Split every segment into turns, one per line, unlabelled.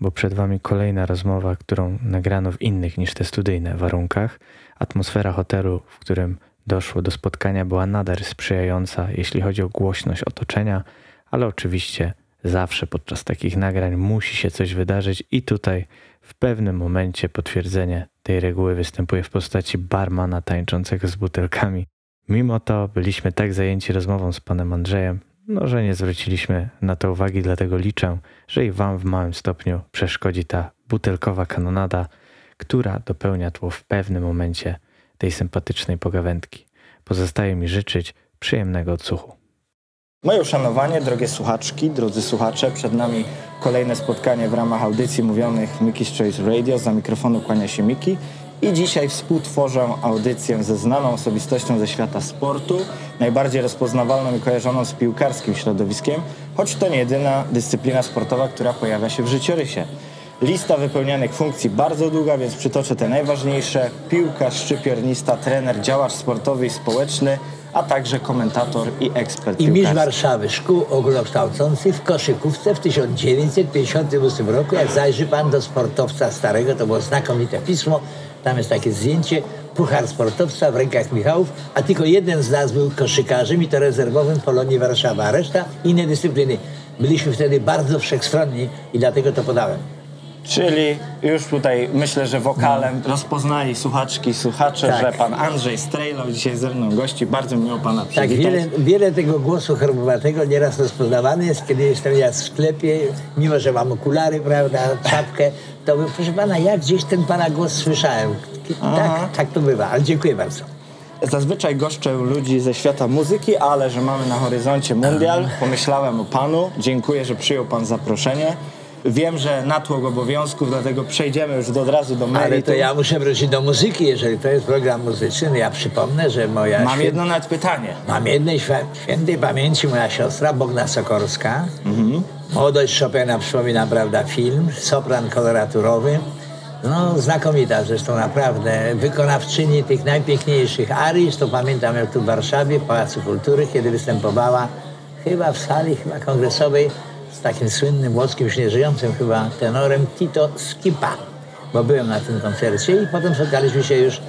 Bo przed Wami kolejna rozmowa, którą nagrano w innych niż te studyjne warunkach. Atmosfera hotelu, w którym doszło do spotkania, była nader sprzyjająca, jeśli chodzi o głośność otoczenia, ale oczywiście zawsze podczas takich nagrań musi się coś wydarzyć, i tutaj w pewnym momencie potwierdzenie tej reguły występuje w postaci barmana tańczącego z butelkami. Mimo to byliśmy tak zajęci rozmową z panem Andrzejem, no, że nie zwróciliśmy na to uwagi, dlatego liczę, że i Wam w małym stopniu przeszkodzi ta butelkowa kanonada, która dopełnia tło w pewnym momencie tej sympatycznej pogawędki. Pozostaje mi życzyć przyjemnego odsłuchu.
Moje uszanowanie, drogie słuchaczki, drodzy słuchacze, przed nami kolejne spotkanie w ramach audycji mówionych Mickey's Choice Radio. Za mikrofonu kłania się Miki i dzisiaj współtworzę audycję ze znaną osobistością ze świata sportu, najbardziej rozpoznawalną i kojarzoną z piłkarskim środowiskiem, choć to nie jedyna dyscyplina sportowa, która pojawia się w życiorysie. Lista wypełnianych funkcji bardzo długa, więc przytoczę te najważniejsze. Piłkarz, szczypiornista, trener, działacz sportowy i społeczny, a także komentator i ekspert
I mistrz. Warszawy Szkół Ogólnokształcących w koszykówce w 1958 roku. Jak zajrzy pan do sportowca starego, to było znakomite pismo. Tam jest takie zdjęcie, puchar sportowca w rękach Michałów, a tylko jeden z nas był koszykarzem i to rezerwowym Polonii Warszawa, a reszta inne dyscypliny. Byliśmy wtedy bardzo wszechstronni i dlatego to podałem.
Czyli już tutaj myślę, że wokalem rozpoznali słuchaczki i słuchacze,
Tak.
że pan Andrzej Strejlo dzisiaj ze mną gości. Bardzo miło pana
Tak,
przywitać.
wiele, wiele tego głosu herbowatego nieraz rozpoznawany jest, kiedy jestem ja w sklepie, mimo że mam okulary, prawda, czapkę, to mówię, proszę pana, ja gdzieś ten pana głos słyszałem. Tak, tak to bywa, ale dziękuję bardzo.
Zazwyczaj goszczę ludzi ze świata muzyki, ale że mamy na horyzoncie mundial, pomyślałem o panu. Dziękuję, że przyjął pan zaproszenie. Wiem, że natłok obowiązków, dlatego przejdziemy już od razu do meritum.
Ale to ja muszę wrócić do muzyki, jeżeli to jest program muzyczny. Ja przypomnę, że moja...
Mam
świę-
jedno nawet pytanie.
Mam jednej świ- świętej pamięci moja siostra Bogna Sokorska. Młodość Chopina przypomina, prawda, film, sopran koloraturowy. No, znakomita zresztą naprawdę. Wykonawczyni tych najpiękniejszych arii, to pamiętam jak tu w Warszawie, w Pałacu Kultury, kiedy występowała chyba w sali chyba kongresowej z takim słynnym włoskim, już nieżyjącym chyba tenorem Tito Skipa. Bo byłem na tym koncercie i potem spotkaliśmy się już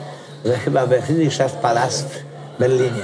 we, chyba we Friedrichstadtpalast w Berlinie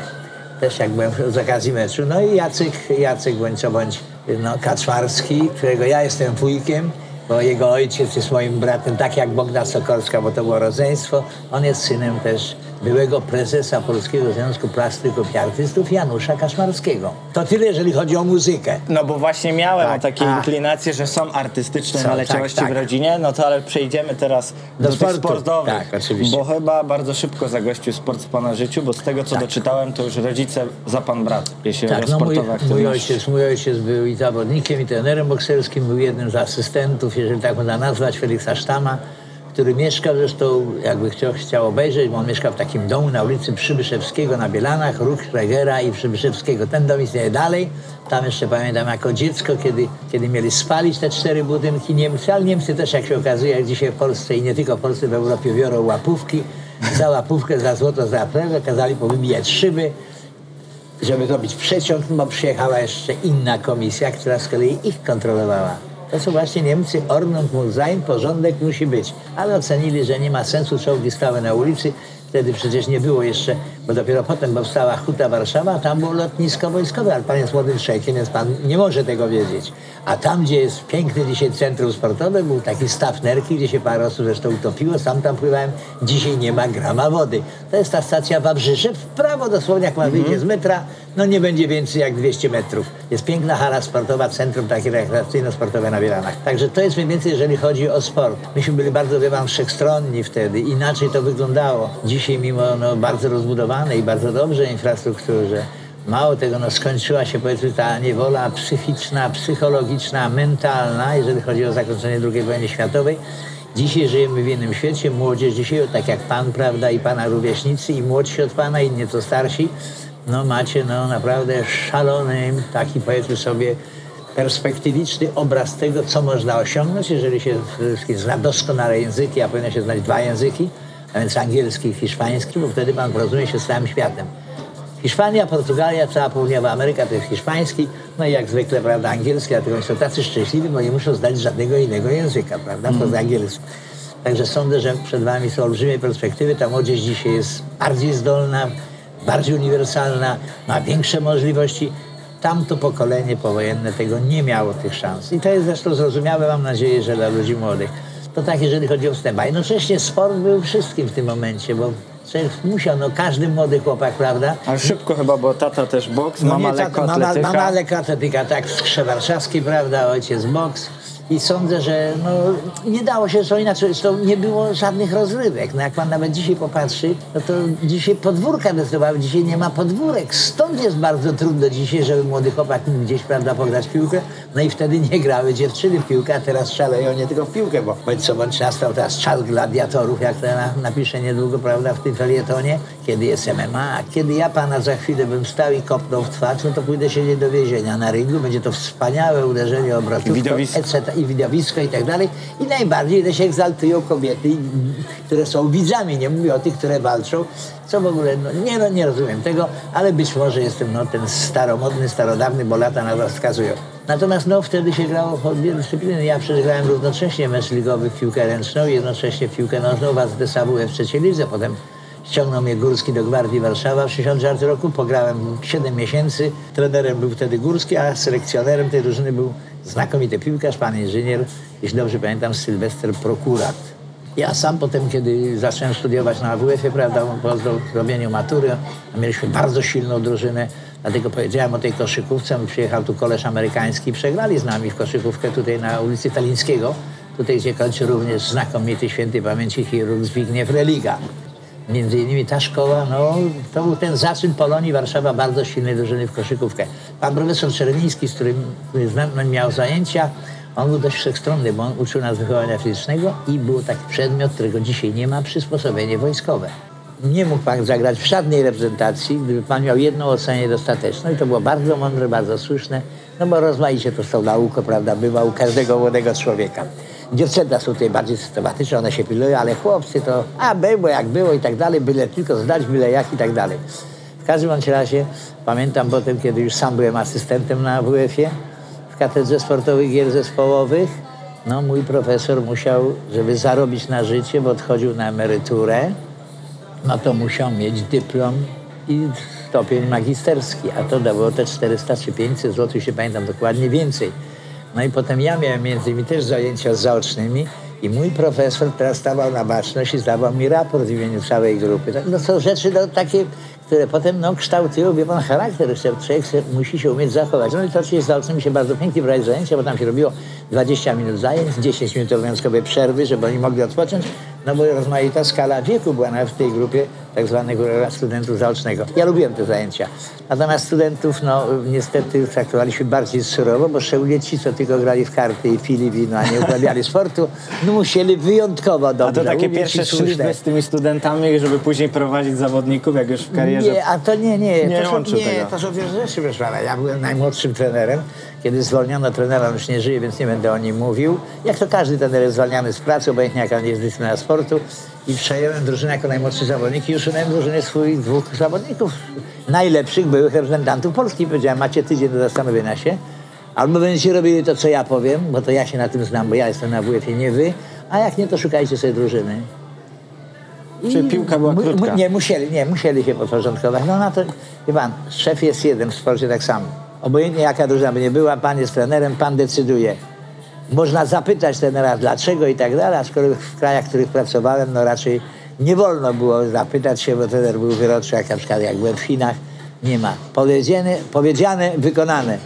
też jak byłem z okazji meczu. No i Jacek, Jacek bądź co bądź no, Kaczmarski, którego ja jestem wujkiem, bo jego ojciec jest moim bratem, tak jak Bogna Sokolska, bo to było rodzeństwo. On jest synem też byłego prezesa Polskiego Związku Plastyków i Artystów Janusza Kaczmarskiego. To tyle, jeżeli chodzi o muzykę.
No bo właśnie miałem
Tak,
takie
a.
inklinacje, że są artystyczne
Są,
naleciałości
tak, tak.
w rodzinie, no to ale przejdziemy teraz do,
Do sportu.
sportowych.
Tak, oczywiście.
Bo chyba bardzo szybko zagościł sport w pana życiu, bo z tego co doczytałem, to już rodzice za pan brat, jeśli chodzi
Tak,
o
no mój, mój, ojciec, mój ojciec był i zawodnikiem, i trenerem bokserskim, był jednym z asystentów, jeżeli tak można nazwać, Feliksa Sztama, który mieszkał zresztą, jakby chciał, chciał obejrzeć, bo on mieszkał w takim domu na ulicy Przybyszewskiego na Bielanach, Ruch Schregera i Przybyszewskiego. Ten dom istnieje dalej. Tam jeszcze pamiętam jako dziecko, kiedy, kiedy mieli spalić te cztery budynki Niemcy, ale Niemcy też, jak się okazuje, jak dzisiaj w Polsce i nie tylko w Polsce, w Europie biorą łapówki. Za łapówkę, za złoto, za plewę kazali powybijać szyby żeby robić przeciąg, bo przyjechała jeszcze inna komisja, która z kolei ich kontrolowała. To są właśnie Niemcy, Ordnung muss sein, porządek musi być. Ale ocenili, że nie ma sensu, czołgi stały na ulicy. Wtedy przecież nie było jeszcze, bo dopiero potem powstała Huta Warszawa, a tam było lotnisko wojskowe, ale pan jest młodym człowiekiem, więc pan nie może tego wiedzieć. A tam, gdzie jest piękne dzisiaj centrum sportowe, był taki staw nerki, gdzie się parę osób zresztą utopiło, sam tam pływałem, dzisiaj nie ma grama wody. To jest ta stacja Wawrzysze, w prawo dosłownie, jak pan wyjdzie z metra, no nie będzie więcej jak 200 metrów. Jest piękna hala sportowa, centrum takie rekreacyjno-sportowe na Bielanach. Także to jest mniej więcej, jeżeli chodzi o sport. Myśmy byli bardzo, wie pan, wszechstronni wtedy, inaczej to wyglądało. Dzisiaj mimo no, bardzo rozbudowanej bardzo dobrze infrastrukturze, Mało tego, no skończyła się powiedzmy ta niewola psychiczna, psychologiczna, mentalna, jeżeli chodzi o zakończenie II wojny światowej. Dzisiaj żyjemy w innym świecie, młodzież dzisiaj, tak jak pan, prawda, i pana rówieśnicy, i młodsi od pana, i nieco starsi, no macie no naprawdę szalony, taki powiedzmy sobie, perspektywiczny obraz tego, co można osiągnąć, jeżeli się zna doskonale języki, a powinno się znać dwa języki, a więc angielski i hiszpański, bo wtedy pan porozumie się z całym światem. Hiszpania, Portugalia, cała południowa Ameryka to jest hiszpański, No i jak zwykle, prawda, angielski, dlatego są tacy szczęśliwi, bo nie muszą znać żadnego innego języka, prawda, poza angielskim. Także sądzę, że przed wami są olbrzymie perspektywy. Ta młodzież dzisiaj jest bardziej zdolna, bardziej uniwersalna, ma większe możliwości. Tamto pokolenie powojenne tego nie miało tych szans. I to jest zresztą zrozumiałe, mam nadzieję, że dla ludzi młodych. To tak, jeżeli chodzi o wstęp. A jednocześnie sport był wszystkim w tym momencie, bo musiał, no każdy młody chłopak, prawda?
Ale szybko chyba, bo tata też boks,
No
mama
nie,
lekko
mama, mama lekkoatletyka, tak, skrze warszawski, prawda, ojciec boks. I sądzę, że no, nie dało się to inaczej, zresztą nie było żadnych rozrywek. No jak pan nawet dzisiaj popatrzy, no to dzisiaj podwórka decydowały, dzisiaj nie ma podwórek. Stąd jest bardzo trudno dzisiaj, żeby młody chłopak mógł gdzieś, prawda, pograć w piłkę. No i wtedy nie grały dziewczyny w piłkę, a teraz szaleją nie tylko w piłkę, bo bądź co bądź nastał teraz czas gladiatorów, jak to na, napiszę niedługo, prawda, w tym felietonie, kiedy jest MMA. Kiedy ja pana za chwilę bym stał i kopnął w twarz, no to pójdę siedzieć do więzienia na ringu, będzie to wspaniałe uderzenie obrotów,
Widowisko.
etc. i widowisko i tak dalej. I najbardziej, się egzaltują kobiety, które są widzami, nie mówię o tych, które walczą, co w ogóle, no, nie, no, nie rozumiem tego, ale być może jestem no, ten staromodny, starodawny, bo lata na to wskazują. Natomiast no, wtedy się grało w dwie dyscypliny. Ja przecież grałem równocześnie mecz ligowy w piłkę ręczną i jednocześnie w piłkę nożną w AZS-AWF w trzeciej lidze. Potem ściągnął mnie Górski do Gwardii Warszawa w 1964 roku. Pograłem 7 miesięcy. Trenerem był wtedy Górski, a selekcjonerem tej drużyny był znakomity piłkarz, pan inżynier, jeśli dobrze pamiętam, Sylwester Prokurat. Ja sam potem, kiedy zacząłem studiować na AWF-ie, prawda, po zrobieniu matury, mieliśmy bardzo silną drużynę, dlatego powiedziałem o tej koszykówce. Przyjechał tu koleż amerykański, przegrali z nami w koszykówkę tutaj na ulicy Talińskiego, tutaj gdzie kończy również znakomity świętej pamięci chirurg Zbigniew Religa. Między innymi ta szkoła, no, to był ten zaczyn Polonii Warszawa bardzo silnej drużyny w koszykówkę. Pan profesor Czerwiński, z którym znam, miał zajęcia, on był dość wszechstronny, bo on uczył nas wychowania fizycznego i był taki przedmiot, którego dzisiaj nie ma, przysposobienie wojskowe. Nie mógł pan zagrać w żadnej reprezentacji, gdyby pan miał jedną ocenę dostateczną i to było bardzo mądre, bardzo słuszne, no bo rozmaicie to z tą nauką, prawda, bywa u każdego młodego człowieka. Dziewczęta są tutaj bardziej systematyczne, one się pilują, ale chłopcy to, a było jak było i tak dalej, byle tylko zdać, byle jak i tak dalej. W każdym bądź razie pamiętam potem, kiedy już sam byłem asystentem na WF-ie, w katedrze sportowych gier zespołowych, no mój profesor musiał, żeby zarobić na życie, bo odchodził na emeryturę, no to musiał mieć dyplom i stopień magisterski, a to dało te 400 czy 500 zł, się pamiętam dokładnie, więcej. No i potem ja miałem między innymi też zajęcia zaocznymi i mój profesor teraz stawał na baczność i zdawał mi raport w imieniu całej grupy. Tak, No są rzeczy no, takie, które potem no, kształtują, wie pan, charakter, człowiek musi się umieć zachować. No i to oczywiście z zaocznymi się bardzo pięknie brać zajęcia, bo tam się robiło 20 minut zajęć, 10 minut obowiązkowej przerwy, żeby oni mogli odpocząć, no bo rozmaita skala wieku była nawet w tej grupie tak zwanego studentów zaocznego. Ja lubiłem te zajęcia. Natomiast studentów, no niestety traktowaliśmy bardziej surowo, bo szczególnie ci, co tylko grali w karty i pili wino, a nie uprawiali sportu, no musieli wyjątkowo
A
dobrze
to takie pierwsze szlify z tymi studentami, żeby później prowadzić zawodników, jak już w karierze.
Nie, a to nie, nie.
Nie
to są, nie,
tego.
to są dwie rzeczy, proszę pana. Ja byłem najmłodszym trenerem. Kiedy zwolniono trenera, on już nie żyje, więc nie będę o nim mówił. Jak to każdy trener jest zwalniany z pracy, obojętnie jaka jest dyscyplina sportu. I przejąłem drużynę jako najmłodszy zawodnik i usunąłem drużynę swoich dwóch zawodników. Najlepszych byłych reprezentantów Polski. Powiedziałem, macie tydzień do zastanowienia się. Albo będziecie robili to, co ja powiem, bo to ja się na tym znam, bo ja jestem na WF-ie, nie wy. A jak nie, to szukajcie sobie drużyny.
Czyli piłka była krótka.
Nie, musieli, nie, musieli się podporządkować. No na to, wie pan, szef jest jeden, w sporcie tak samo. Obojętnie jaka drużyna by nie była, pan jest trenerem, pan decyduje. Można zapytać trenera dlaczego i tak dalej, aczkolwiek w krajach, w których pracowałem, no raczej nie wolno było zapytać się, bo trener był wyroczy, jak na przykład jak byłem w Chinach. Nie ma. Powiedziane, powiedziane wykonane.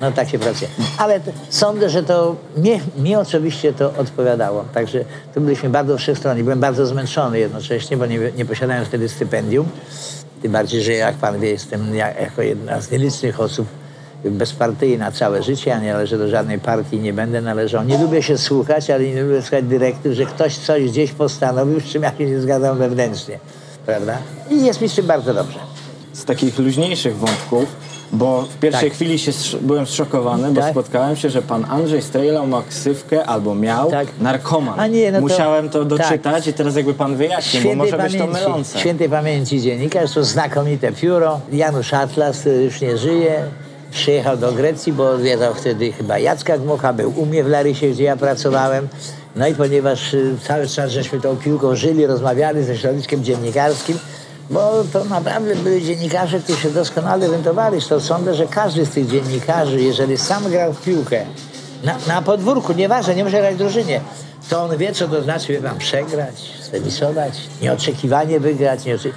No tak się pracuje. Ale sądzę, że to mnie, mnie oczywiście to odpowiadało. Także tu byliśmy bardzo wszechstronni. Byłem bardzo zmęczony jednocześnie, bo nie, nie posiadałem wtedy stypendium. Tym bardziej, że jak pan wie, jestem ja, jako jedna z nielicznych osób bezpartyjna całe życie. Ja nie należę do żadnej partii, nie będę należał. Nie lubię się słuchać, ale nie lubię słuchać dyrektyw, że ktoś coś gdzieś postanowił, z czym ja się nie zgadzam wewnętrznie. Prawda? I jest mi z tym bardzo dobrze.
z takich luźniejszych wątków, bo w pierwszej
Tak.
chwili się byłem zszokowany, bo
Tak.
spotkałem się, że pan Andrzej Strejlał ma ksywkę albo miał
Tak.
narkoman.
A nie, no to-
Musiałem to doczytać
tak.
i teraz jakby pan wyjaśnił, bo może być to mylące.
Świętej pamięci dziennikarz, to znakomite pióro. Janusz Atlas, już nie żyje. Przyjechał do Grecji, bo odwiedzał wtedy chyba Jacka Gmocha, był u mnie w Larysie, gdzie ja pracowałem. No i ponieważ y, cały czas żeśmy tą piłką żyli, rozmawiali ze środowiskiem dziennikarskim, bo to naprawdę byli dziennikarze, którzy się doskonale orientowali. To sądzę, że każdy z tych dziennikarzy, jeżeli sam grał w piłkę, na, na podwórku, nieważne, nie może grać w drużynie, to on wie, co to znaczy, wie pan, przegrać, stemisować, nieoczekiwanie wygrać, nieoczy...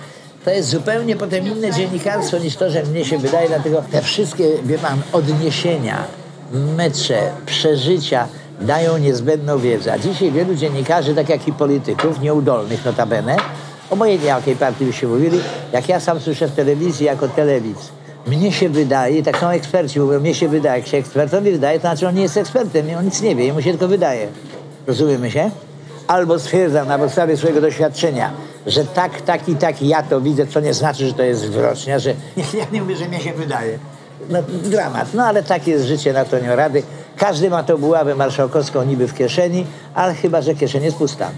To jest zupełnie potem inne dziennikarstwo niż to, że mnie się wydaje, dlatego te wszystkie, wie pan, odniesienia, mecze, przeżycia dają niezbędną wiedzę. A dzisiaj wielu dziennikarzy, tak jak i polityków, nieudolnych notabene, obojętnie jakiej partii by się mówili, jak ja sam słyszę w telewizji jako telewizji, mnie się wydaje, tak samo eksperci mówią, mnie się wydaje, jak się ekspertowi wydaje, to znaczy on nie jest ekspertem, on nic nie wie, jemu się tylko wydaje. Rozumiemy się? Albo stwierdzam na podstawie swojego doświadczenia, że tak, tak i tak ja to widzę, co nie znaczy, że to jest zwrocznia, że ja nie mówię, że mnie się wydaje. No, dramat. No ale tak jest życie, na to nie rady. Każdy ma tą buławę marszałkowską niby w kieszeni, ale chyba, że kieszeń jest pusta.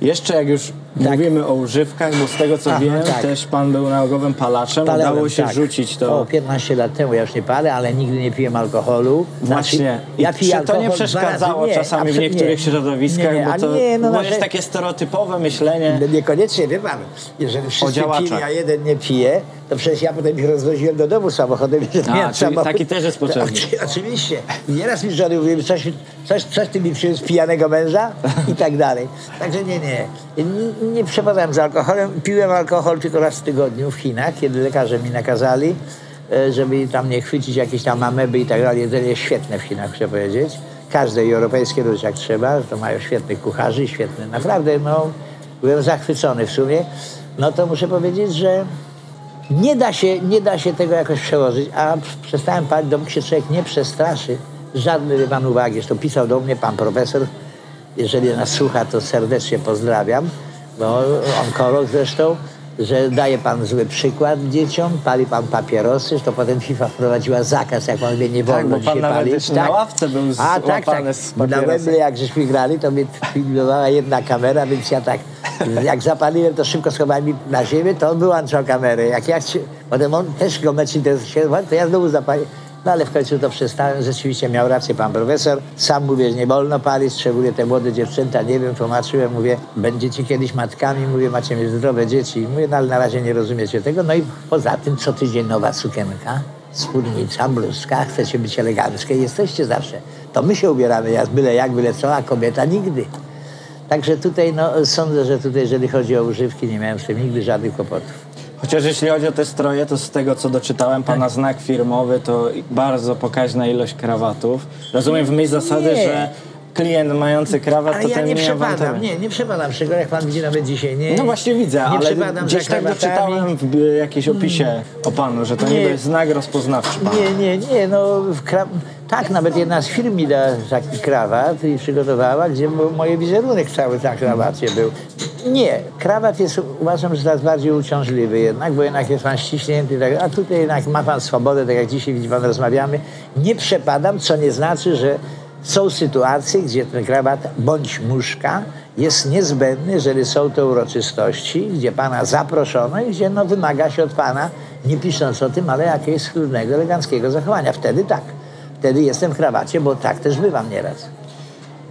Jeszcze jak już
Tak.
mówimy o używkach, bo z tego co
Aha,
wiem,
tak.
też pan był nałogowym palaczem,
Palałem,
udało się
tak.
rzucić to.
O, 15 lat temu ja już nie palę, ale nigdy nie piłem alkoholu.
Właśnie. I
ja piję
czy to nie przeszkadzało.
Nie,
czasami w niektórych
nie.
środowiskach,
nie, nie,
bo to
nie, no,
jest takie stereotypowe myślenie.
No Niekoniecznie, wie pan, jeżeli wszyscy pili, a jeden nie pije, to przecież ja potem ich rozwoziłem do domu samochodem,
A, czyli taki też jest potrzebny.
Oczy, oczywiście. Nieraz mi żony mówiły, coś, coś, coś ty mi przyniósł pijanego męża i tak dalej. Także nie, nie. Nie, przepadałem z alkoholem. Piłem alkohol tylko raz w tygodniu w Chinach, kiedy lekarze mi nakazali, e, żeby tam nie chwycić jakieś tam ameby i tak dalej. Jedzenie świetne w Chinach, chcę powiedzieć. Każde europejskie robić jak trzeba, to mają świetnych kucharzy, świetne. Naprawdę, no, byłem zachwycony w sumie. No to muszę powiedzieć, że nie da się, nie da się tego jakoś przełożyć, a przestałem palić, dopóki się człowiek nie przestraszy wie pan uwagi. Zresztą pisał do mnie pan profesor, jeżeli nas słucha, to serdecznie pozdrawiam, bo onkolog zresztą, że daje pan zły przykład dzieciom, pali pan papierosy, to potem FIFA wprowadziła zakaz, jak pan wie, nie wolno
Tak, bo pan
dzisiaj
nawet
palić.
też na ławce był
A tak, tak.
z
Na. Wembley, jak żeśmy grali, to mnie filmowała jedna kamera, więc ja tak, jak zapaliłem, to szybko schowałem na ziemię, to on wyłączał kamerę. Jak ja się, potem on też go mecz interesował, to ja znowu zapaliłem. No ale w końcu to przestałem. Rzeczywiście miał rację pan profesor. Sam mówię, że nie wolno palić, szczególnie te młode dziewczęta. Nie wiem, tłumaczyłem, mówię, będziecie kiedyś matkami, mówię, macie mieć zdrowe dzieci. Mówię, no ale na razie nie rozumiecie tego. No i poza tym co tydzień nowa sukienka, spódnica, bluzka, chcecie być eleganckie, jesteście zawsze. To my się ubieramy, ja byle jak, byle co, a kobieta nigdy. Także tutaj, no, sądzę, że tutaj, jeżeli chodzi o używki, nie miałem z tym nigdy żadnych kłopotów.
Chociaż jeśli chodzi o te stroje, to z tego co doczytałem, pana
Tak.
znak firmowy to bardzo pokaźna ilość krawatów. Rozumiem w myśl zasady,
Nie.
że klient mający krawat
Ale
to
ja
ten
nie przepadam, nie, nie przepadam. Szczególnie jak pan widzi nawet dzisiaj, nie.
No właśnie widzę,
nie
ale gdzieś tak doczytałem w jakimś opisie o panu, że to
Nie.
niby znak rozpoznawczy pana.
Nie, nie, nie, no tak, nawet jedna z firm mi da taki krawat i przygotowała, gdzie mo- moje wizerunek cały na krawacie był. Nie, krawat jest, uważam, że coraz bardziej uciążliwy jednak, bo jednak jest pan ściśnięty, tak, a tutaj jednak ma pan swobodę, tak jak dzisiaj widzi pan, rozmawiamy. Nie przepadam, co nie znaczy, że są sytuacje, gdzie ten krawat bądź muszka jest niezbędny, jeżeli są to uroczystości, gdzie pana zaproszono i gdzie no, wymaga się od pana, nie pisząc o tym, ale jakiegoś schludnego, eleganckiego zachowania. Wtedy tak. Wtedy jestem w krawacie, bo tak też bywam nieraz.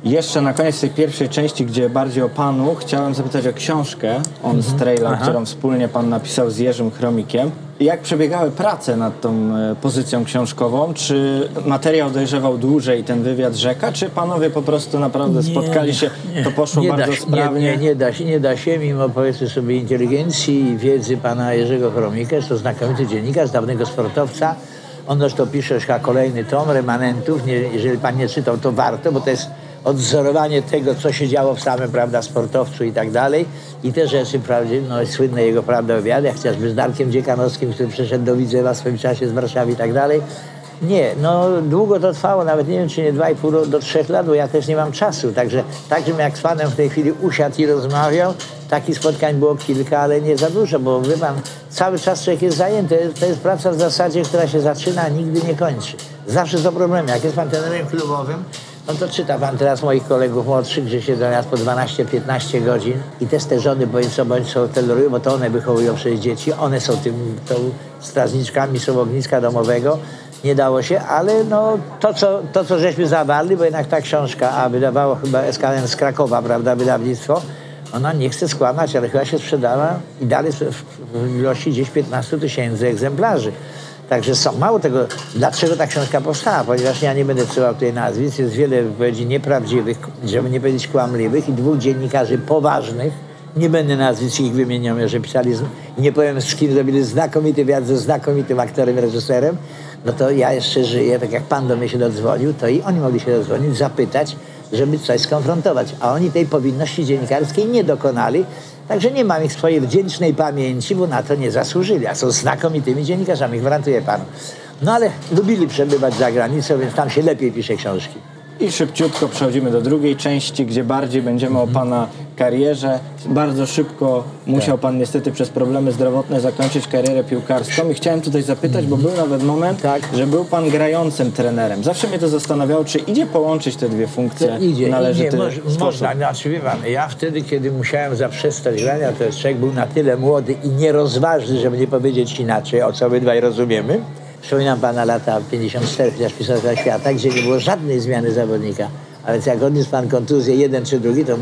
Jeszcze na koniec tej pierwszej części, gdzie bardziej o panu, chciałem zapytać o książkę On Strayla,
Mhm. Aha.
którą wspólnie pan napisał z Jerzym Chromikiem. Jak przebiegały prace nad tą e, pozycją książkową? Czy materiał dojrzewał dłużej, ten wywiad rzeka, czy panowie po prostu naprawdę spotkali się, to poszło
nie
bardzo
da,
sprawnie?
Nie, nie, nie, da się, nie da się, mimo powiedzmy sobie inteligencji i wiedzy pana Jerzego Chromika, jest to znakomity dziennikarz, dawnego sportowca. On zresztą pisze już chyba kolejny tom remanentów. Nie, jeżeli pan nie czytał, to warto, bo to jest odzorowanie tego, co się działo w samym prawda, sportowcu i tak dalej. I te rzeczy, prawdzie, no słynne jego prawda jak chociażby z Darkiem Dziekanowskim, który przyszedł do Widzewa w swoim czasie z Warszawy i tak dalej. Nie, no długo to trwało, nawet nie wiem, czy nie 2,5 do, do 3 lat, bo ja też nie mam czasu. Także tak, żebym jak z panem w tej chwili usiadł i rozmawiał, takich spotkań było kilka, ale nie za dużo, bo wie pan, cały czas człowiek jest zajęty. To jest praca w zasadzie, która się zaczyna, a nigdy nie kończy. Zawsze są problemy. Jak jest pan trenerem klubowym, no to czyta pan teraz moich kolegów młodszych, że siedzą raz po 12-15 godzin i też te żony bądź co bądź są terrorują, bo to one wychowują przecież dzieci, one są tym, tą strażniczkami, są ogniska domowego. nie dało się, ale no, to, co, to, co żeśmy zawarli, bo jednak ta książka, a wydawało chyba SKN z Krakowa, prawda, wydawnictwo, ona nie chce skłamać, ale chyba się sprzedała i dalej w ilości gdzieś 15 tysięcy egzemplarzy. Także są, mało tego, dlaczego ta książka powstała, ponieważ ja nie będę trzymał tutaj nazwisk, jest wiele wypowiedzi nieprawdziwych, żeby nie powiedzieć kłamliwych i dwóch dziennikarzy poważnych, nie będę nazwisk ich wymieniał, że pisali, nie powiem z kim zrobili znakomity wywiad ze znakomitym aktorem reżyserem, no to ja jeszcze żyję, tak jak pan do mnie się dodzwonił, to i oni mogli się dodzwonić, zapytać, żeby coś skonfrontować. A oni tej powinności dziennikarskiej nie dokonali, także nie mam ich w swojej wdzięcznej pamięci, bo na to nie zasłużyli, a są znakomitymi dziennikarzami, gwarantuję panu. No ale lubili przebywać za granicą, więc tam się lepiej pisze książki.
I szybciutko przechodzimy do drugiej części, gdzie bardziej będziemy o Pana karierze. Bardzo szybko musiał Pan niestety przez problemy zdrowotne zakończyć karierę piłkarską i chciałem tutaj zapytać, bo był nawet moment,
Tak.
że był Pan grającym trenerem. Zawsze mnie to zastanawiało, czy idzie połączyć te dwie funkcje
To idzie,
należyty
idzie, moż,
sposób.
można, znaczy wie pan, ja wtedy, kiedy musiałem zaprzestać grania, to jest człowiek był na tyle młody i nierozważny, żeby nie powiedzieć inaczej, o co obydwaj rozumiemy. Przypominam pana lata 54, chociaż Pisarza Świata, gdzie nie było żadnej zmiany zawodnika. A więc jak odniósł pan kontuzję jeden czy drugi, to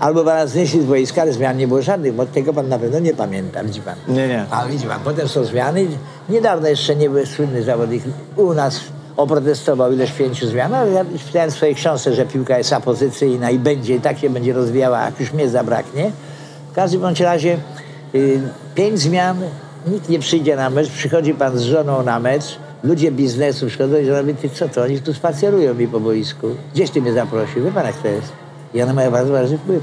albo pana znieśli z boiska, ale zmian nie było żadnych, bo tego pan na pewno nie pamięta, widzi pan.
Nie, nie.
A widzi pan, potem są zmiany. Niedawno jeszcze nie był słynny zawodnik u nas oprotestował ileś pięciu zmian, ale ja pisałem w swojej książce, że piłka jest apozycyjna i będzie, i tak się będzie rozwijała, jak już mnie zabraknie. W każdym bądź razie y, pięć zmian, nikt nie przyjdzie na mecz, przychodzi pan z żoną na mecz, ludzie biznesu przychodzą i żona mówi, ty co to, oni tu spacerują mi po boisku. Gdzieś ty mnie zaprosił, wie pan jak to jest. I one mają bardzo ważny wpływ.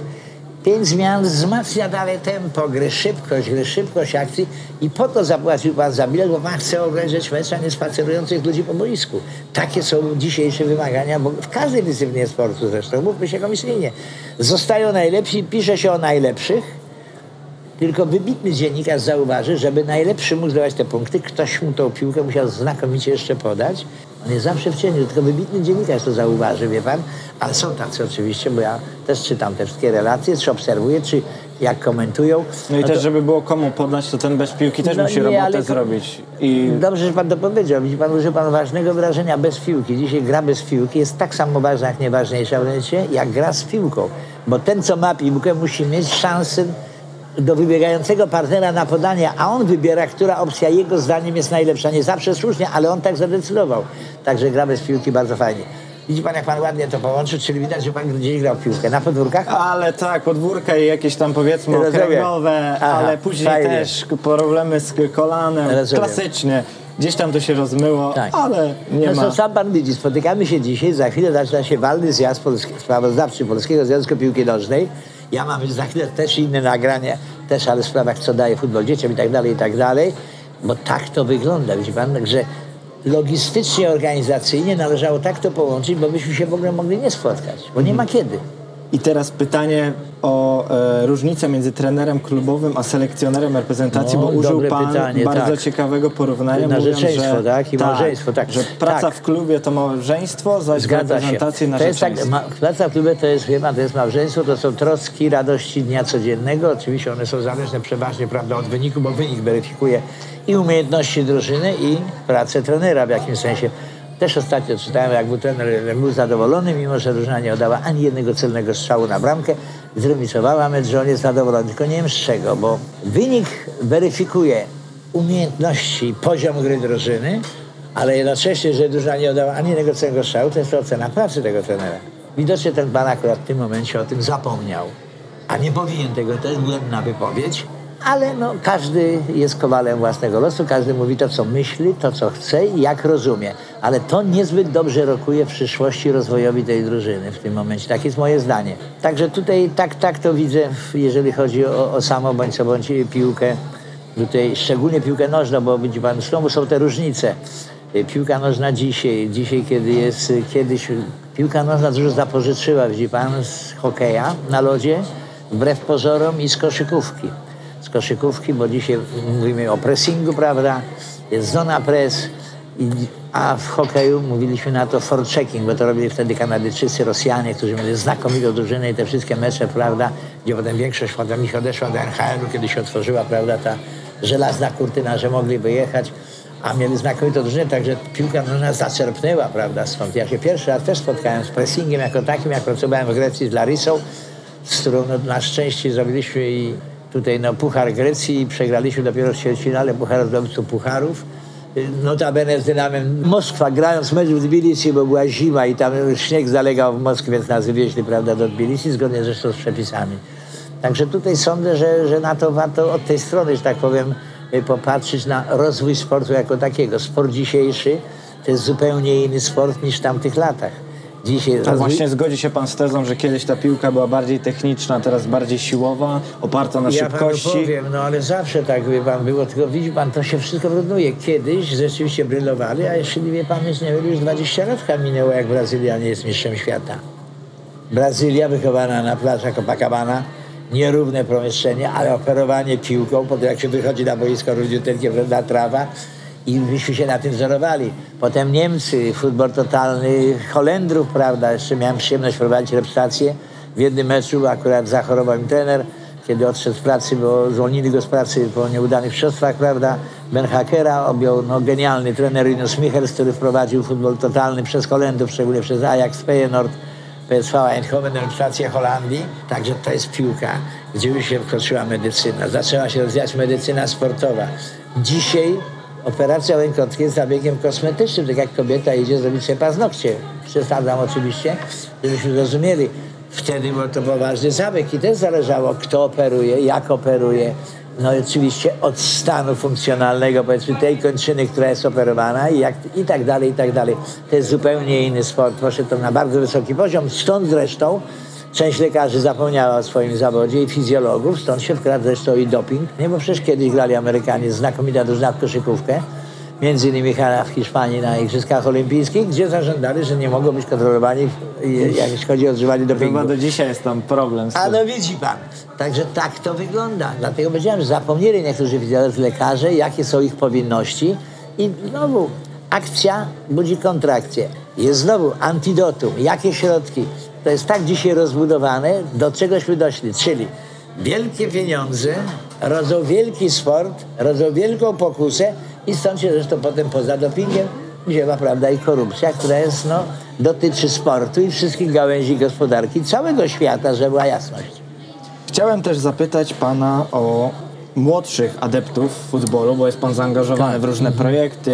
Pięć zmian wzmacnia dalej tempo gry, szybkość gry, szybkość akcji i po to zapłacił pan za bilet, bo pan chce obejrzeć mecz, nie spacerujących ludzi po boisku. Takie są dzisiejsze wymagania, bo w każdej dyscyplinie sportu zresztą, mówmy się komisyjnie. Zostają najlepsi, pisze się o najlepszych, tylko wybitny dziennikarz zauważy, żeby najlepszy mógł zdawać te punkty, ktoś mu tą piłkę musiał znakomicie jeszcze podać. On jest zawsze w cieniu, tylko wybitny dziennikarz to zauważy, wie pan. Ale są tacy oczywiście, bo ja też czytam te wszystkie relacje, czy obserwuję, czy jak komentują.
No i
to-
też, żeby było komu podać, to ten bez piłki też
No
musi
nie,
robotę
ale to-
zrobić. I
Dobrze, że pan to powiedział. Widzi pan, użył pan ważnego wyrażenia bez piłki. Dzisiaj gra bez piłki jest tak samo ważna, jak nieważniejsza wręcz, jak gra z piłką. Bo ten, co ma piłkę, musi mieć szansę do wybiegającego partnera na podanie, a on wybiera, która opcja jego zdaniem jest najlepsza. Nie zawsze słusznie, ale on tak zadecydował. Także gra bez piłki bardzo fajnie. Widzi pan, jak pan ładnie to połączył, czyli widać, że pan gdzieś grał w piłkę. Na podwórkach?
Ale tak, podwórka i jakieś tam powiedzmy
Rozumiem.
okręgowe,
Aha,
ale później
fajnie.
też problemy z kolanem,
Rozumiem.
klasycznie. Gdzieś tam to się rozmyło,
Tak.
ale nie
no
ma.
sam pan widzi, spotykamy się dzisiaj, za chwilę zaczyna się walny zjazd polski, sprawozdawczy Polskiego Związku Piłki Nożnej. Ja mam za chwilę też inne nagranie, też ale w sprawach, co daje futbol dzieciom i tak dalej, i tak dalej. Bo tak to wygląda, widzi pan, że logistycznie, organizacyjnie należało tak to połączyć, bo byśmy się w ogóle mogli nie spotkać, bo nie ma kiedy.
I teraz pytanie o e, różnicę między trenerem klubowym a selekcjonerem reprezentacji,
No,
bo użył pan
pytanie,
bardzo
tak.
ciekawego porównania, mówiąc,
Narzeczeństwo,
że,
tak? I małżeństwo, tak.
że praca
Tak.
w klubie to małżeństwo, zaś w
Zgadza się.
reprezentacji
tak,
narzeczeństwo.
ma, praca w klubie to jest chyba, to jest małżeństwo, to są troski, radości dnia codziennego. Oczywiście one są zależne przeważnie prawda, od wyniku, bo wynik weryfikuje i umiejętności drużyny, i pracę trenera w jakimś sensie. Też ostatnio czytałem, jak był trener, był zadowolony, mimo że drużyna nie oddała ani jednego celnego strzału na bramkę. Zremisowała mecz, że on jest zadowolony. Tylko nie wiem z czego, bo wynik weryfikuje umiejętności, poziom gry drużyny, ale jednocześnie, że drużyna nie oddała ani jednego celnego strzału, to jest to ocena pracy tego trenera. Widocznie ten pan akurat w tym momencie o tym zapomniał. A nie powinien tego, to jest błędna wypowiedź. Ale no, każdy jest kowalem własnego losu, każdy mówi to, co myśli, to, co chce i jak rozumie. Ale to niezbyt dobrze rokuje w przyszłości rozwojowi tej drużyny w tym momencie. Tak jest moje zdanie. Także tutaj tak, tak to widzę, jeżeli chodzi o, o samo bądź co bądź piłkę. Tutaj szczególnie piłkę nożną, bo widzi pan, znowu są te różnice. Y, Piłka nożna dzisiaj, dzisiaj kiedy jest, y, kiedyś piłka nożna dużo zapożyczyła, widzi pan, z hokeja na lodzie, wbrew pozorom i z koszykówki. Z koszykówki, bo dzisiaj mówimy o pressingu, prawda, jest zona press, a w hokeju mówiliśmy na to forechecking, bo to robili wtedy Kanadyjczycy, Rosjanie, którzy mieli znakomitą drużynę i te wszystkie mecze, prawda, gdzie potem większość potem ich odeszła do NHL-u, kiedy się otworzyła, prawda, ta żelazna kurtyna, że mogli wyjechać. a mieli znakomitą drużynę, także piłka nożna zaczerpnęła, prawda, stąd. Ja się pierwszy raz też spotkałem z pressingiem jako takim, jak pracowałem w Grecji z Larissą, z którą no, na szczęście zrobiliśmy i tutaj no, Puchar Grecji przegraliśmy dopiero w ćwierćfinale Puchar zdobywców Pucharów. Notabene z Dynamem Moskwa, grając mecz w Tbilisi, bo była zima i tam śnieg zalegał w Moskwie, więc nas wywieźli prawda, do Tbilisi, zgodnie zresztą z przepisami. Także tutaj sądzę, że, że na to warto od tej strony, że tak powiem, y, popatrzeć na rozwój sportu jako takiego. Sport dzisiejszy to jest zupełnie inny sport niż w tamtych latach. Dzisiaj
właśnie zgodzi się pan z tezą, że kiedyś ta piłka była bardziej techniczna, teraz bardziej siłowa, oparta na
Ja
szybkości.
panu powiem, no ale zawsze tak wie pan było, tylko widzi pan, to się wszystko wyrównuje. Kiedyś rzeczywiście brylowali, a jeśli mnie pamięć nie myli, już 20 lat minęło, jak Brazylia nie jest mistrzem świata. Brazylia wychowana na plażach Copacabana, nierówne pomieszczenie, ale operowanie piłką, po tym jak się wychodzi na boisko równiuteńkie, prawda, trawa i myśmy się na tym wzorowali. Potem Niemcy, futbol totalny, Holendrów, prawda, jeszcze miałem przyjemność prowadzić reprezentację. W jednym meczu akurat zachorował mi trener, kiedy odszedł z pracy, bo zwolnili go z pracy po nieudanych mistrzostwach, prawda, Ben Hakera objął no, genialny trener Rinus Michels, który wprowadził futbol totalny przez Holendrów, szczególnie przez Ajax, Feyenoord, PSV Eindhoven, reprezentację Holandii. Także to jest piłka, gdzie już się wkroczyła medycyna. Zaczęła się rozwijać medycyna sportowa. Dzisiaj operacja rękotki jest zabiegiem kosmetycznym, tak jak kobieta idzie zrobić sobie paznokcie. Przesadzam oczywiście, żebyśmy zrozumieli. Wtedy był to poważny zabieg i też zależało, kto operuje, jak operuje. No i oczywiście od stanu funkcjonalnego, powiedzmy tej kończyny, która jest operowana i, jak, i tak dalej, i tak dalej. To jest zupełnie inny sport. Poszedł to na bardzo wysoki poziom. Stąd zresztą część lekarzy zapomniała o swoim zawodzie i fizjologów, stąd się wkradł zresztą i doping. Nie, bo przecież kiedyś grali Amerykanie znakomita drużyna w koszykówkę, między innymi w Hiszpanii na Igrzyskach Olimpijskich, gdzie zażądali, że nie mogą być kontrolowani, jeśli chodzi o używanie dopingu.
Chyba do dzisiaj jest tam problem z
A
tym.
no widzi pan. Także tak to wygląda. Dlatego powiedziałem, że zapomnieli niektórzy fizjolodzy, lekarze, jakie są ich powinności. I znowu akcja budzi kontrakcję. Jest znowu antidotum. Jakie środki? To jest tak dzisiaj rozbudowane, do czegośmy doszli. Czyli wielkie pieniądze rodzą wielki sport, rodzą wielką pokusę i stąd się zresztą potem poza dopingiem wzięła prawda i korupcja, która jest, no, dotyczy sportu i wszystkich gałęzi gospodarki całego świata, żeby była jasność.
Chciałem też zapytać pana o młodszych adeptów futbolu, bo jest pan zaangażowany w różne projekty.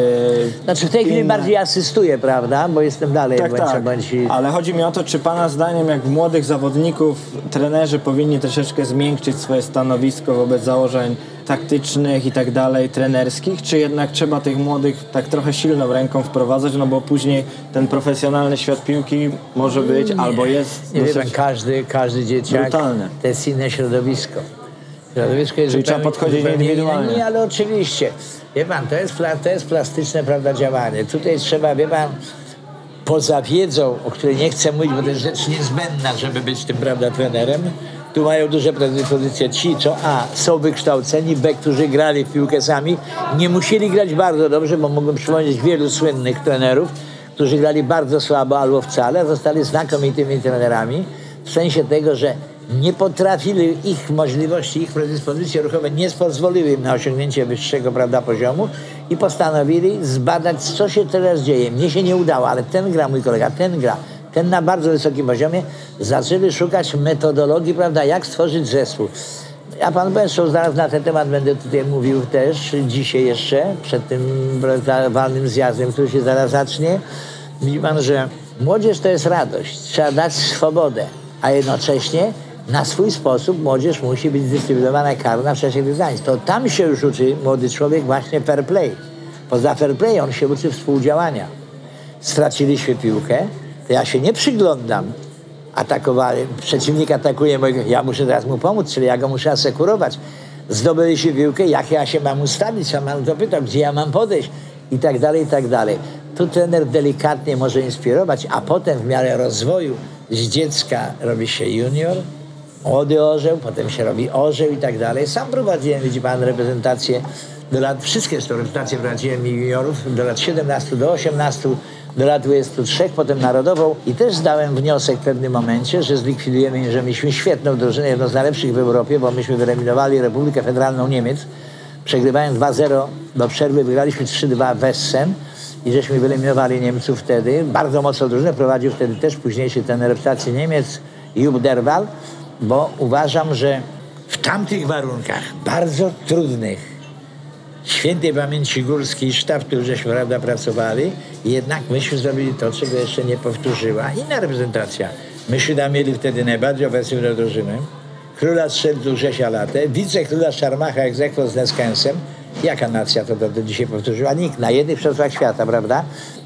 Znaczy w tej chwili bardziej asystuję, prawda, bo jestem dalej
Tak,
bądź,
tak.
bądź
Ale chodzi mi o to, czy pana zdaniem, jak młodych zawodników, trenerzy powinni troszeczkę zmiękczyć swoje stanowisko wobec założeń taktycznych i tak dalej, trenerskich, czy jednak trzeba tych młodych tak trochę silną ręką wprowadzać, no bo później ten profesjonalny świat piłki może być albo jest
Nie
dosyć...
każdy, każdy dzieciak
Brutalne.
to jest inne środowisko. Środowisko jest
Czyli trzeba podchodzić indywidualnie.
Nie, ale oczywiście. Wie pan, to jest, to jest plastyczne prawda, działanie. Tutaj trzeba, wie pan, poza wiedzą, o której nie chcę mówić, bo to jest rzecz niezbędna, żeby być tym prawda, trenerem, tu mają duże predyspozycje ci, co A, są wykształceni, B, którzy grali w piłkę sami, nie musieli grać bardzo dobrze, bo mogłem przypomnieć wielu słynnych trenerów, którzy grali bardzo słabo albo wcale, a zostali znakomitymi trenerami, w sensie tego, że nie potrafili, ich możliwości, ich predyspozycje ruchowe nie pozwoliły im na osiągnięcie wyższego prawda, poziomu i postanowili zbadać, co się teraz dzieje. Mnie się nie udało, ale ten gra, mój kolega, ten gra, ten na bardzo wysokim poziomie, zaczęli szukać metodologii, prawda, jak stworzyć zespół. Ja pan Bęszow zaraz na ten temat będę tutaj mówił też dzisiaj jeszcze, przed tym walnym zjazdem, który się zaraz zacznie. Widzi pan, że młodzież to jest radość. Trzeba dać swobodę, a jednocześnie na swój sposób młodzież musi być zdyscyplinowana, karna w czasie wyzwań. To tam się już uczy młody człowiek właśnie fair play. Poza fair play on się uczy współdziałania. Straciliśmy piłkę, to ja się nie przyglądam. Atakowali, przeciwnik atakuje mojego, ja muszę teraz mu pomóc, czyli ja go muszę asekurować. Zdobyliśmy piłkę, jak ja się mam ustawić, ja mam dopytał, gdzie ja mam podejść i tak dalej, i tak dalej. Tu trener delikatnie może inspirować, a potem w miarę rozwoju z dziecka robi się junior, młody orzeł, potem się robi orzeł i tak dalej. Sam prowadziłem, widzi pan, reprezentację do lat, wszystkie zresztą reprezentacje prowadziłem juniorów, do lat 17 do 18, do lat 23, potem narodową i też zdałem wniosek w pewnym momencie, że zlikwidujemy, że mieliśmy świetną drużynę, jedną z najlepszych w Europie, bo myśmy wyeliminowali Republikę Federalną Niemiec przegrywając 2-0 do przerwy, wygraliśmy 3-2 w Essen i żeśmy wyeliminowali Niemców wtedy. Bardzo mocno drużynę prowadził wtedy też późniejszy ten reprezentacji Niemiec, Jupp Derwal, bo uważam, że w tamtych warunkach, bardzo trudnych, świętej pamięci górskiej sztab, który żeśmy prawda, pracowali, jednak myśmy zrobili to, czego jeszcze nie powtórzyła inna reprezentacja. Myśmy tam mieli wtedy najbardziej ofensywną drużynę, króla strzelców Grzesia Latę, wicekróla Szarmacha egzekwo z Neskensem. Jaka nacja to do, do dzisiaj powtórzyła? Nikt. Na jednych przesłach świata, prawda?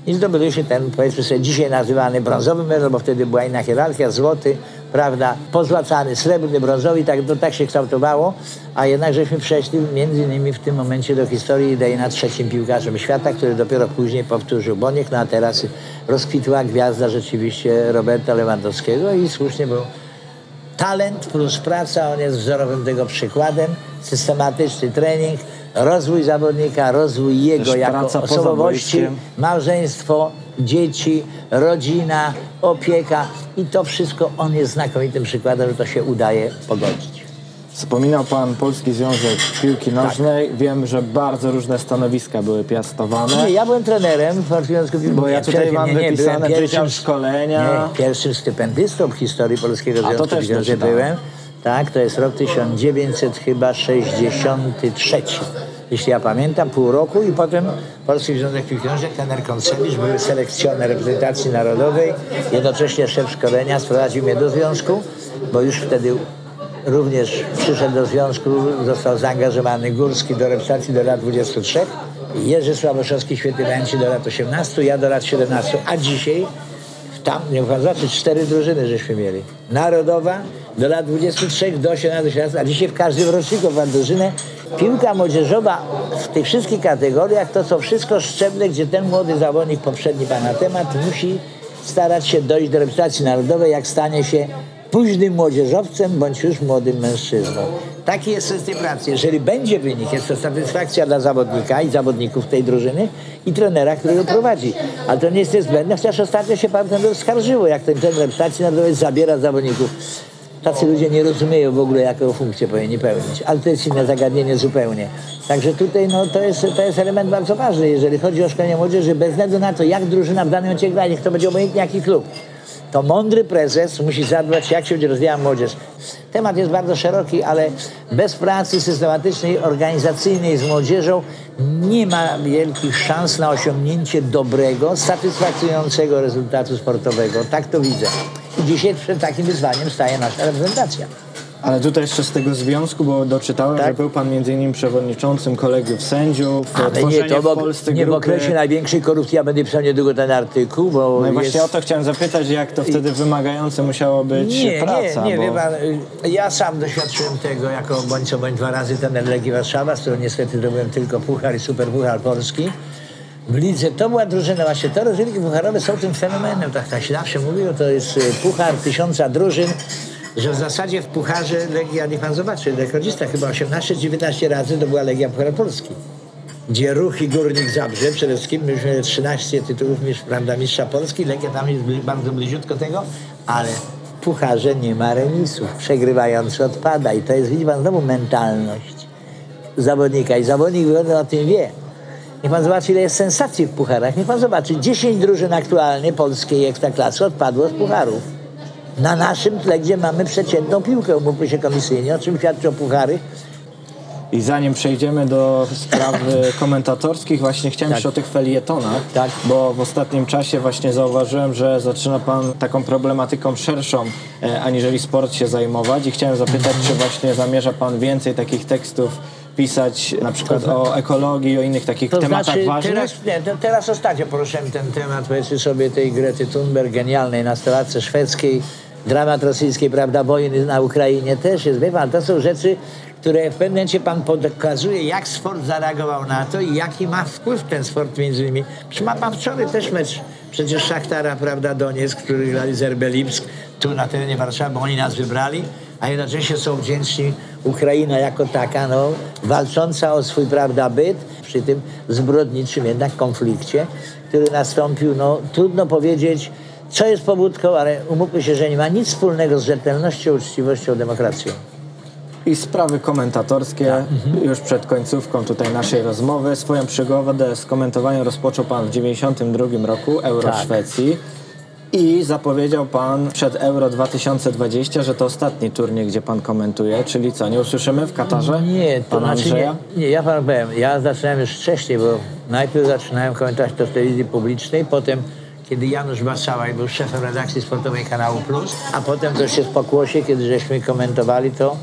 I zdobyliśmy ten, powiedzmy sobie, dzisiaj nazywany brązowy medal, bo wtedy była inna hierarchia, złoty, prawda, pozłacany, srebrny, brązowy i tak, to tak się kształtowało, a jednak żeśmy przeszli między innymi w tym momencie do historii idei na trzecim piłkarzem świata, który dopiero później powtórzył Boniek, no a teraz rozkwitła gwiazda rzeczywiście Roberta Lewandowskiego i słusznie był talent plus praca, on jest wzorowym tego przykładem, systematyczny trening, rozwój zawodnika, rozwój jego
Też
jako osobowości, małżeństwo, dzieci, rodzina, opieka i to wszystko on jest znakomitym przykładem, że to się udaje pogodzić.
Wspominał Pan Polski Związek Piłki Nożnej. Wiem, że bardzo różne stanowiska były piastowane.
Nie, ja byłem trenerem w Polskim Związku Piłki
Bo ja tutaj mam
nie, nie,
wypisane
pierwszym-
wydział szkolenia.
Nie, pierwszym stypendystą w historii Polskiego
to
Związku
też
Piłki Nożnej byłem. Tak, to jest rok 1963, jeśli ja pamiętam, pół roku i potem Polski Związek Piłki Nożnej, trener Koncewicz, był selekcjoner reprezentacji narodowej, jednocześnie szef szkolenia, sprowadził mnie do związku, bo już wtedy również przyszedł do związku, został zaangażowany Górski do reprezentacji do lat 23, Jerzy Sławoszewski świetnie pamięci do lat 18, ja do lat 17, a dzisiaj tam, nie zobaczyć, cztery drużyny żeśmy mieli. Narodowa do lat 23 do 18 lat, a dzisiaj w każdym roczniku ma drużynę. Piłka młodzieżowa w tych wszystkich kategoriach to są wszystko szczeble, gdzie ten młody zawodnik, poprzedni pana temat, musi starać się dojść do reprezentacji narodowej, jak stanie się późnym młodzieżowcem bądź już młodym mężczyzną. Taki jest sens tej pracy. Jeżeli będzie wynik, jest to satysfakcja dla zawodnika i zawodników tej drużyny i trenera, który ją prowadzi. Ale to nie jest niezbędne, chociaż ostatnio się pan trener skarżyło, jak ten trener reprezentacji narodowej zabiera zawodników. Tacy ludzie nie rozumieją w ogóle, jaką funkcję powinni pełnić. Ale to jest inne zagadnienie zupełnie. Także tutaj no, to, jest, to jest element bardzo ważny, jeżeli chodzi o szkolenie młodzieży, bez względu na to, jak drużyna w danym momencie gra, niech to będzie obojętnie jaki klub to mądry prezes musi zadbać, jak się będzie rozwijała młodzież. Temat jest bardzo szeroki, ale bez pracy systematycznej, organizacyjnej z młodzieżą nie ma wielkich szans na osiągnięcie dobrego, satysfakcjonującego rezultatu sportowego. Tak to widzę. Dzisiaj przed takim wyzwaniem staje nasza reprezentacja.
Ale tutaj jeszcze z tego związku, bo doczytałem,
Tak.
że był Pan między innymi przewodniczącym kolegiów sędziów,
Ale nie, to
w
w,
Polsce
nie w
grupy.
okresie największej korupcji, ja będę pisał niedługo ten artykuł, bo
No i
jest...
właśnie o to chciałem zapytać, jak to wtedy wymagające musiało być
Nie,
praca.
nie, nie,
bo...
wie pan, ja sam doświadczyłem tego jako bądź co bądź dwa razy ten Legii Warszawa, z którą niestety zdobyłem tylko puchar i super puchar polski. W lidze to była drużyna, właśnie te rozrywki pucharowe są tym fenomenem, tak, tak się zawsze mówiło, to jest y, puchar tysiąca drużyn, że w zasadzie w pucharze Legia, niech pan zobaczy, rekordzista chyba 18-19 razy to była Legia Puchar Polski gdzie Ruch i Górnik Zabrze, przede wszystkim myśmy 13 tytułów prawda, mistrza Polski, Legia tam jest bardzo bliziutko tego, ale w pucharze nie ma remisów, przegrywający odpada i to jest, widzi pan, znowu mentalność zawodnika i zawodnik o tym wie. Niech pan zobaczy, ile jest sensacji w pucharach. Niech pan zobaczy, 10 drużyn aktualnie polskiej ekstraklasy odpadło z pucharów. Na naszym tle, gdzie mamy przeciętną piłkę, umówmy się komisyjnie, o czym świadczą puchary,
I zanim przejdziemy do spraw e, komentatorskich, właśnie chciałem
Tak.
jeszcze o tych felietonach,
Tak.
bo w ostatnim czasie właśnie zauważyłem, że zaczyna Pan taką problematyką szerszą, e, aniżeli sport się zajmować i chciałem zapytać, czy właśnie zamierza Pan więcej takich tekstów pisać na przykład o ekologii, o innych takich
To
tematach
znaczy,
ważnych?
teraz, nie, to teraz ostatnio poruszyłem ten temat, powiedzmy sobie, tej Grety Thunberg, genialnej nastolatce szwedzkiej, dramat rosyjskiej, prawda, wojny na Ukrainie też jest. Wie pan, to są rzeczy, które w pewnym momencie pan pokazuje, jak sport zareagował na to i jaki ma wpływ ten sport między innymi. Przecież ma pan wczoraj też mecz, przecież Szachtara, prawda, Donieck, który grali z RB Lipsk, tu na terenie Warszawy, bo oni nas wybrali, a jednocześnie są wdzięczni Ukraina jako taka, no, walcząca o swój, prawda, byt, przy tym zbrodniczym jednak konflikcie, który nastąpił, no, trudno powiedzieć, co jest pobudką, ale umówmy się, że nie ma nic wspólnego z rzetelnością, uczciwością, demokracją.
I sprawy komentatorskie
Tak.
już przed końcówką tutaj naszej rozmowy. Swoją przygodę z komentowaniem rozpoczął Pan w 92 roku Euro
Tak.
Szwecji. I zapowiedział Pan przed Euro 2020, że to ostatni turniej, gdzie Pan komentuje, czyli co, nie usłyszymy w Katarze
Nie, to
Pana
znaczy nie, nie, ja panu powiem, ja zaczynałem już wcześniej, bo najpierw zaczynałem komentować to w telewizji publicznej, potem kiedy Janusz Basałaj był szefem redakcji sportowej Kanału Plus, a potem to się w pokłosie, kiedy żeśmy komentowali to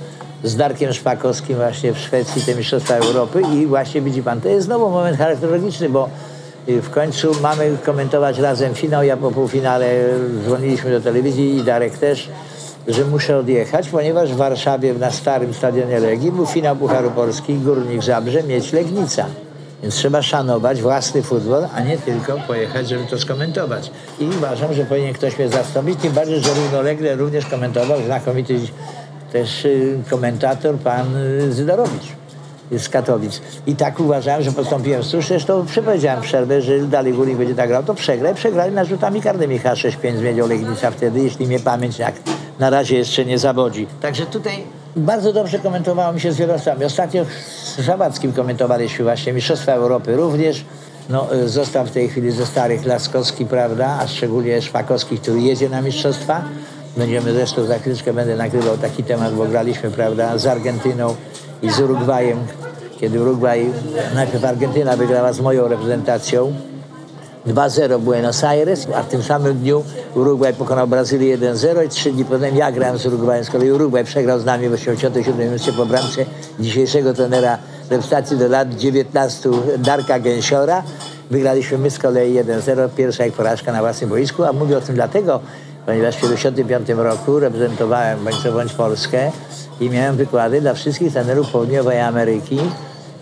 z Darkiem Szpakowskim właśnie w Szwecji te Mistrzostwa Europy. I właśnie widzi pan, to jest znowu moment charakterologiczny, bo w końcu mamy komentować razem finał, ja po półfinale dzwoniliśmy do telewizji i Darek też, że muszę odjechać, ponieważ w Warszawie na starym stadionie Legii był finał Pucharu Polski Górnik Zabrze, mieć Legnica. Więc trzeba szanować własny futbol, a nie tylko pojechać, żeby to skomentować. I uważam, że powinien ktoś mnie zastąpić, tym bardziej, że równolegle również komentował znakomity też y, komentator pan y, Zydorowicz z Katowic. I tak uważałem, że postąpiłem słusznie. Zresztą przepowiedziałem przerwę, że dalej Górnik będzie tak grał, to przegra. I przegrali narzutami karnymi H6-5 zmieniał Legnica wtedy, jeśli mnie pamięć jak na razie jeszcze nie zawodzi. Także tutaj bardzo dobrze komentowało mi się z wielostami. Ostatnio z Żabackim komentowaliśmy właśnie Mistrzostwa Europy również. No, y, został w tej chwili ze starych Laskowski, prawda, a szczególnie Szpakowski, który jedzie na mistrzostwa. Będziemy zresztą za chwileczkę będę nagrywał taki temat, bo graliśmy, prawda, z Argentyną i z Urugwajem, kiedy Urugwaj, najpierw Argentyna wygrała z moją reprezentacją 2-0 Buenos Aires, a w tym samym dniu Urugwaj pokonał Brazylię 1-0 i trzy dni potem ja grałem z Urugwajem. Z kolei Urugwaj przegrał z nami w 87 minucie po bramce dzisiejszego trenera reprezentacji do lat 19 Darka Gęsiora. Wygraliśmy my z kolei 1-0, pierwsza ich porażka na własnym boisku, a mówię o tym dlatego, ponieważ w 1975 roku reprezentowałem bądź co bądź Polskę i miałem wykłady dla wszystkich trenerów południowej Ameryki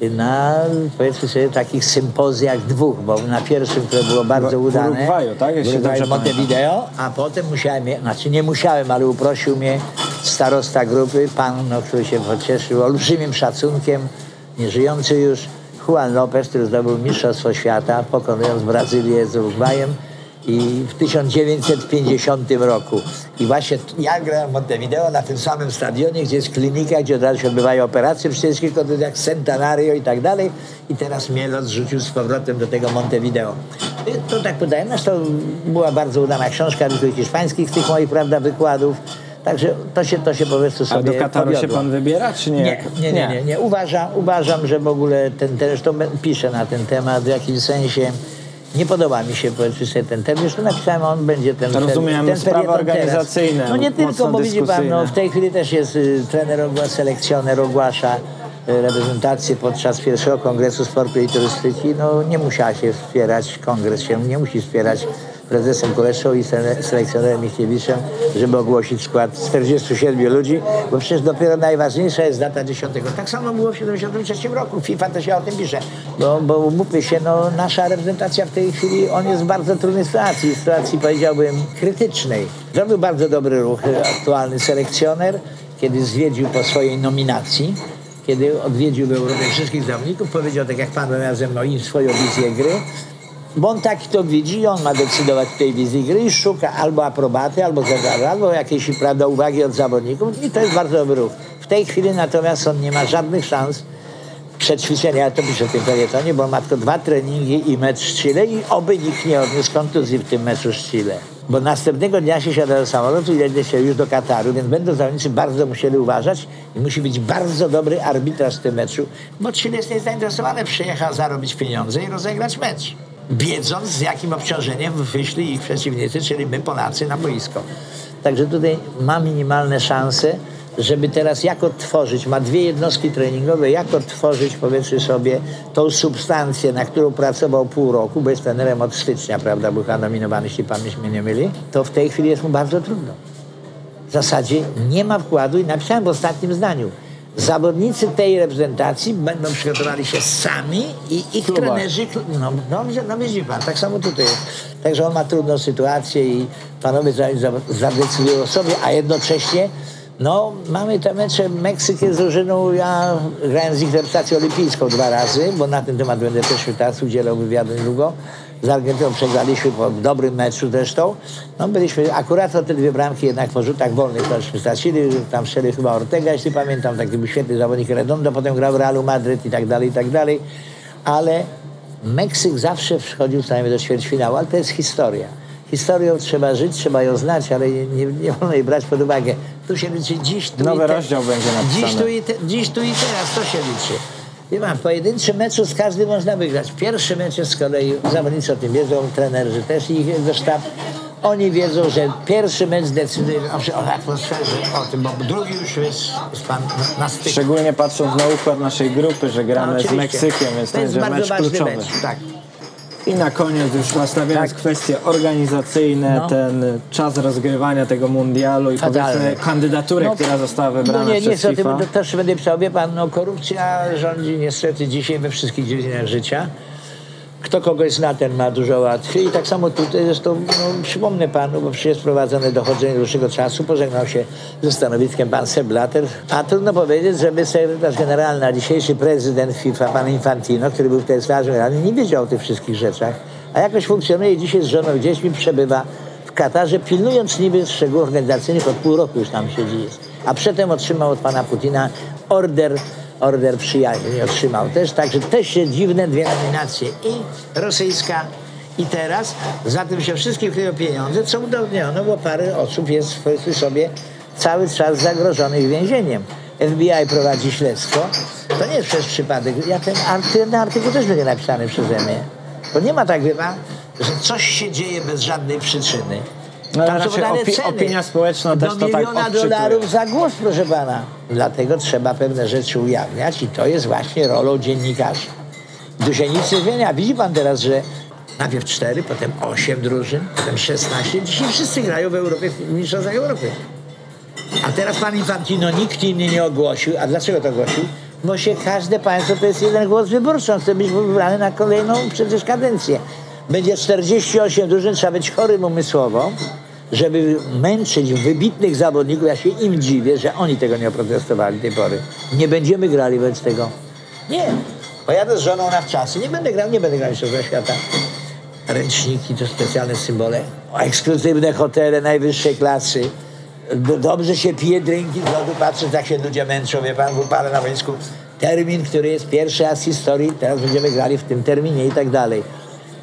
na powiedzmy sobie takich sympozjach dwóch, bo na pierwszym, które było bardzo
W
udane,
Urugwaju, tak? Jeśli
w Urugwaju. Montevideo, a potem musiałem, znaczy nie musiałem, ale uprosił mnie starosta grupy, pan, no, który się pocieszył olbrzymim szacunkiem, nieżyjący już, Juan Lopez, który zdobył Mistrzostwo Świata, pokonując Brazylię z Urugwajem i w 1950 roku. I właśnie ja grałem w Montevideo na tym samym stadionie, gdzie jest klinika, gdzie od razu się odbywają operacje kilka jak Centenario i tak dalej. I teraz mnie los rzucił z powrotem do tego Montevideo. I To tak podaję. Zresztą była bardzo udana książka tych hiszpańskich, tych moich prawda, wykładów. Także to się, to się po prostu
A
sobie
do Kataru się
powiodło.
Pan wybiera, czy nie?
Nie, nie, nie, nie, nie. Uważam, uważam, że w ogóle ten, ten zresztą piszę na ten temat w jakimś sensie. Nie podoba mi się powiedzmy sobie ten termin. Zresztą napisałem, on będzie ten
rozumiem,
ten
sprawy
felieton teraz.
organizacyjne,
No nie tylko, bo widzi pan, no, w tej chwili też jest y, trener, ogła- selekcjoner ogłasza y, reprezentację podczas pierwszego kongresu sportu i turystyki. No nie musiała się wspierać, kongres się nie musi wspierać prezesem Kuleszą i sele- selekcjonerem Michiewiczem, żeby ogłosić skład 47 ludzi, bo przecież dopiero najważniejsza jest data 10. Tak samo było w 73 roku. FIFA też się o tym pisze. Bo, bo umówmy się, no, nasza reprezentacja w tej chwili, on jest w bardzo trudnej sytuacji, sytuacji powiedziałbym krytycznej. Zrobił bardzo dobry ruch y, aktualny selekcjoner, kiedy zwiedził po swojej nominacji, kiedy odwiedził w Europie wszystkich zawodników, powiedział tak jak pan miał ze mną i swoją wizję gry, bo on tak to widzi i on ma decydować w tej wizji gry i szuka albo aprobaty, albo zagadu, albo jakiejś prawda, uwagi od zawodników i to jest bardzo dobry ruch. W tej chwili natomiast on nie ma żadnych szans przećwiczenia, ja to piszę w tym felietonie, bo ma tylko dwa treningi i mecz z Chile i oby nikt nie odniósł kontuzji w tym meczu z Chile. Bo następnego dnia się siada do samolotu i jedzie się już do Kataru, więc będą zawodnicy bardzo musieli uważać i musi być bardzo dobry arbitraż w tym meczu, bo Chile jest niezainteresowane, przyjechał zarobić pieniądze i rozegrać mecz. Wiedząc z jakim obciążeniem wyszli ich przeciwnicy, czyli my Polacy na boisko. Także tutaj ma minimalne szanse, żeby teraz jak odtworzyć, ma dwie jednostki treningowe, jak odtworzyć powiedzmy sobie tą substancję, na którą pracował pół roku, bo jest trenerem od stycznia, prawda, był chyba nominowany, jeśli pamięć mnie nie myli, to w tej chwili jest mu bardzo trudno. W zasadzie nie ma wkładu i napisałem w ostatnim zdaniu. Zawodnicy tej reprezentacji będą przygotowali się sami i ich trenerzy, no, no, no widzi pan, tak samo tutaj jest. Także on ma trudną sytuację i panowie za- za- zadecydują o sobie, a jednocześnie no, mamy te mecze Meksyk jest drużyną, ja grałem z ich reprezentacją olimpijską dwa razy, bo na ten temat będę też teraz udzielał wywiadu niedługo z Argentyną przegraliśmy po dobrym meczu zresztą. No byliśmy, akurat o te dwie bramki jednak po rzutach wolnych tośmy stracili, tam strzelił chyba Ortega, jeśli pamiętam, taki był świetny zawodnik Redondo, potem grał w Realu Madryt i tak dalej, i tak dalej. Ale Meksyk zawsze wchodził co najmniej do ćwierćfinału, ale to jest historia. Historią trzeba żyć, trzeba ją znać, ale nie, nie wolno jej brać pod uwagę. Tu się liczy dziś, tu
Nowy
i te,
rozdział będzie napisany.
Dziś tu, i te, dziś tu i teraz, to się liczy. Wie pan, w pojedynczym meczu z każdym można wygrać. Pierwszy mecz jest z kolei, zawodnicy o tym wiedzą, trenerzy też i jego sztab. Oni wiedzą, że pierwszy mecz decyduje o, o atmosferze, o tym, bo drugi już jest, jest pan na, styku.
Szczególnie patrząc na układ naszej grupy, że gramy
No,
z. Meksykiem, więc to
to jest
będzie
bardzo
mecz
ważny
kluczowy.
mecz. Tak.
I na koniec już nastawiając
Tak.
kwestie organizacyjne,
No.
ten czas rozgrywania tego mundialu i
Fatalny.
powiedzmy kandydaturę,
No,
która została wybrana
No nie, nie,
przez
co ty,
FIFA.
to też będę pisał. Wie pan, no korupcja rządzi niestety dzisiaj we wszystkich dziedzinach życia. Kto kogoś zna, ten ma dużo łatwiej. I tak samo tutaj zresztą, no, przypomnę panu, bo przecież prowadzone dochodzenie dłuższego czasu, pożegnał się ze stanowiskiem pan Sepp Blatter. A trudno powiedzieć, żeby sekretarz generalny, a dzisiejszy prezydent FIFA, pan Infantino, który był wtedy sekretarzem generalnym, nie wiedział o tych wszystkich rzeczach. A jakoś funkcjonuje dzisiaj z żoną dziećmi, przebywa w Katarze, pilnując niby szczegółów organizacyjnych, od pół roku już tam siedzi. A przedtem otrzymał od pana Putina order, order przyjaźni, otrzymał też, także też się dziwne dwie nominacje i rosyjska i teraz, za tym się wszystkim kryją pieniądze, co udowodniono, bo parę osób jest powiedzmy sobie cały czas zagrożonych więzieniem. FBI prowadzi śledztwo, to nie jest przez przypadek, ja ten, art- ten artykuł też będzie napisany przeze mnie. To nie ma tak, wie pan, że coś się dzieje bez żadnej przyczyny.
No,
Tam podane
opi-
ceny.
opinia społeczna
Do
też to tak
miliona
odczytuje.
dolarów za głos, proszę pana. Dlatego trzeba pewne rzeczy ujawniać i to jest właśnie rolą dziennikarzy. Tu się nic nie zmienia. Widzi pan teraz, że najpierw cztery, potem osiem drużyn, potem 16. Dzisiaj wszyscy grają w Europie, w Mistrzostwach Europy. A teraz pan Infantino nikt inny nie ogłosił. A dlaczego to ogłosił? Bo się każde państwo to jest jeden głos wyborczy. On chce być wybrany na kolejną przecież kadencję. Będzie 48 drużyn, trzeba być chorym umysłowo, żeby męczyć wybitnych zawodników. Ja się im dziwię, że oni tego nie oprotestowali tej pory. Nie będziemy grali wobec tego. Nie. Pojadę z żoną na wczasy. Nie będę grał, nie będę grał jeszcze świata ręczniki, to specjalne symbole, ekskluzywne hotele najwyższej klasy. Do, dobrze się pije drinki z lodu, patrzę, jak się ludzie męczą, wie pan, w upale na wojsku. Termin, który jest pierwszy raz w historii, teraz będziemy grali w tym terminie i tak dalej.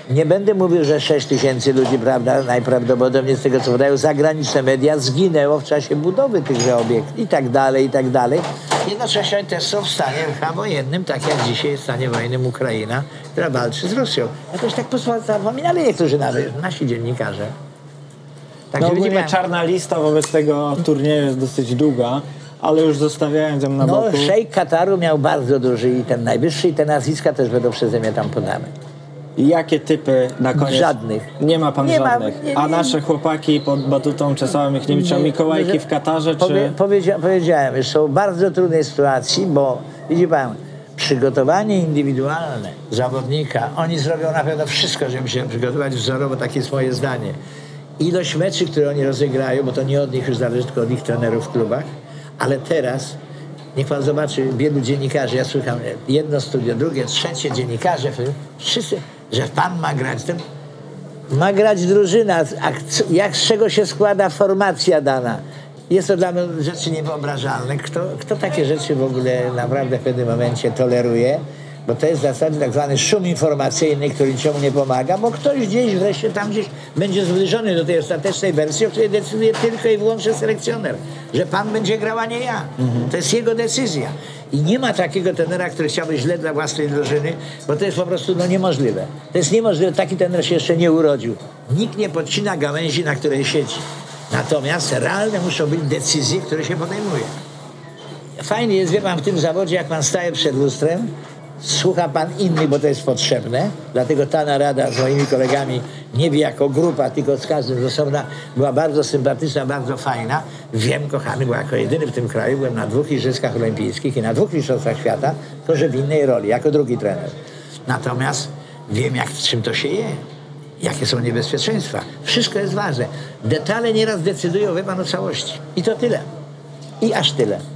Nie będę mówił, że 6 tysięcy ludzi, prawda, najprawdopodobniej z tego, co podają zagraniczne media, zginęło w czasie budowy tychże obiektów i tak dalej, i tak dalej. Jednocześnie też są w stanie wojennym, tak jak dzisiaj jest w stanie wojennym Ukraina, która walczy z Rosją. Jakoś tak zapominali niektórzy nawet, nasi dziennikarze.
No
Także widzi
ogólnie
pan-
czarna lista wobec tego turnieju jest dosyć długa, ale już zostawiając ją na
No,
boku.
szejk Kataru miał bardzo duży i ten najwyższy, i te nazwiska też będą przeze mnie tam podane.
Jakie typy na koniec?
Żadnych.
Nie ma pan
Nie ma-
żadnych.
nie-
A nasze chłopaki pod batutą Czesława Michniewicza,
Nie,
Mikołajki w Katarze,
Powie,
czy...
powiedzia, powiedziałem, że są w bardzo trudnej sytuacji, bo widzi pan, przygotowanie indywidualne zawodnika, oni zrobią na pewno wszystko, żeby się przygotować wzorowo, takie jest moje zdanie. Ilość meczy, które oni rozegrają, bo to nie od nich już zależy, tylko od ich trenerów w klubach, ale teraz niech pan zobaczy, wielu dziennikarzy, ja słucham jedno studio, drugie, trzecie dziennikarze, wszyscy, że pan ma grać, ten ma grać drużyna, jak z czego się składa formacja dana. Jest to dla mnie rzeczy niewyobrażalne. Kto, kto takie rzeczy w ogóle naprawdę w pewnym momencie toleruje? Bo to jest w zasadzie tak zwany szum informacyjny, który niczemu nie pomaga, bo ktoś gdzieś wreszcie tam gdzieś będzie zbliżony do tej ostatecznej wersji, o której decyduje tylko i wyłącznie selekcjoner. Że pan będzie grał, a nie ja. To jest jego decyzja. I nie ma takiego tenera, który chciałby źle dla własnej drużyny, bo to jest po prostu no, niemożliwe. To jest niemożliwe. Taki tener się jeszcze nie urodził. Nikt nie podcina gałęzi, na której siedzi. Natomiast realne muszą być decyzje, które się podejmuje. Fajnie jest, wie pan, w tym zawodzie, jak pan staje przed lustrem, słucha pan innych, bo to jest potrzebne. Dlatego ta narada z moimi kolegami, nie wie jako grupa, tylko z każdym z osobna, była bardzo sympatyczna, bardzo fajna. Wiem, kochany, bo jako jedyny w tym kraju byłem na dwóch Igrzyskach Olimpijskich i na dwóch Mistrzostwach Świata, to że w innej roli, jako drugi trener. Natomiast wiem, jak, czym to się je. Jakie są niebezpieczeństwa. Wszystko jest ważne. Detale nieraz decydują, wie pan, o całości. I to tyle. I aż tyle.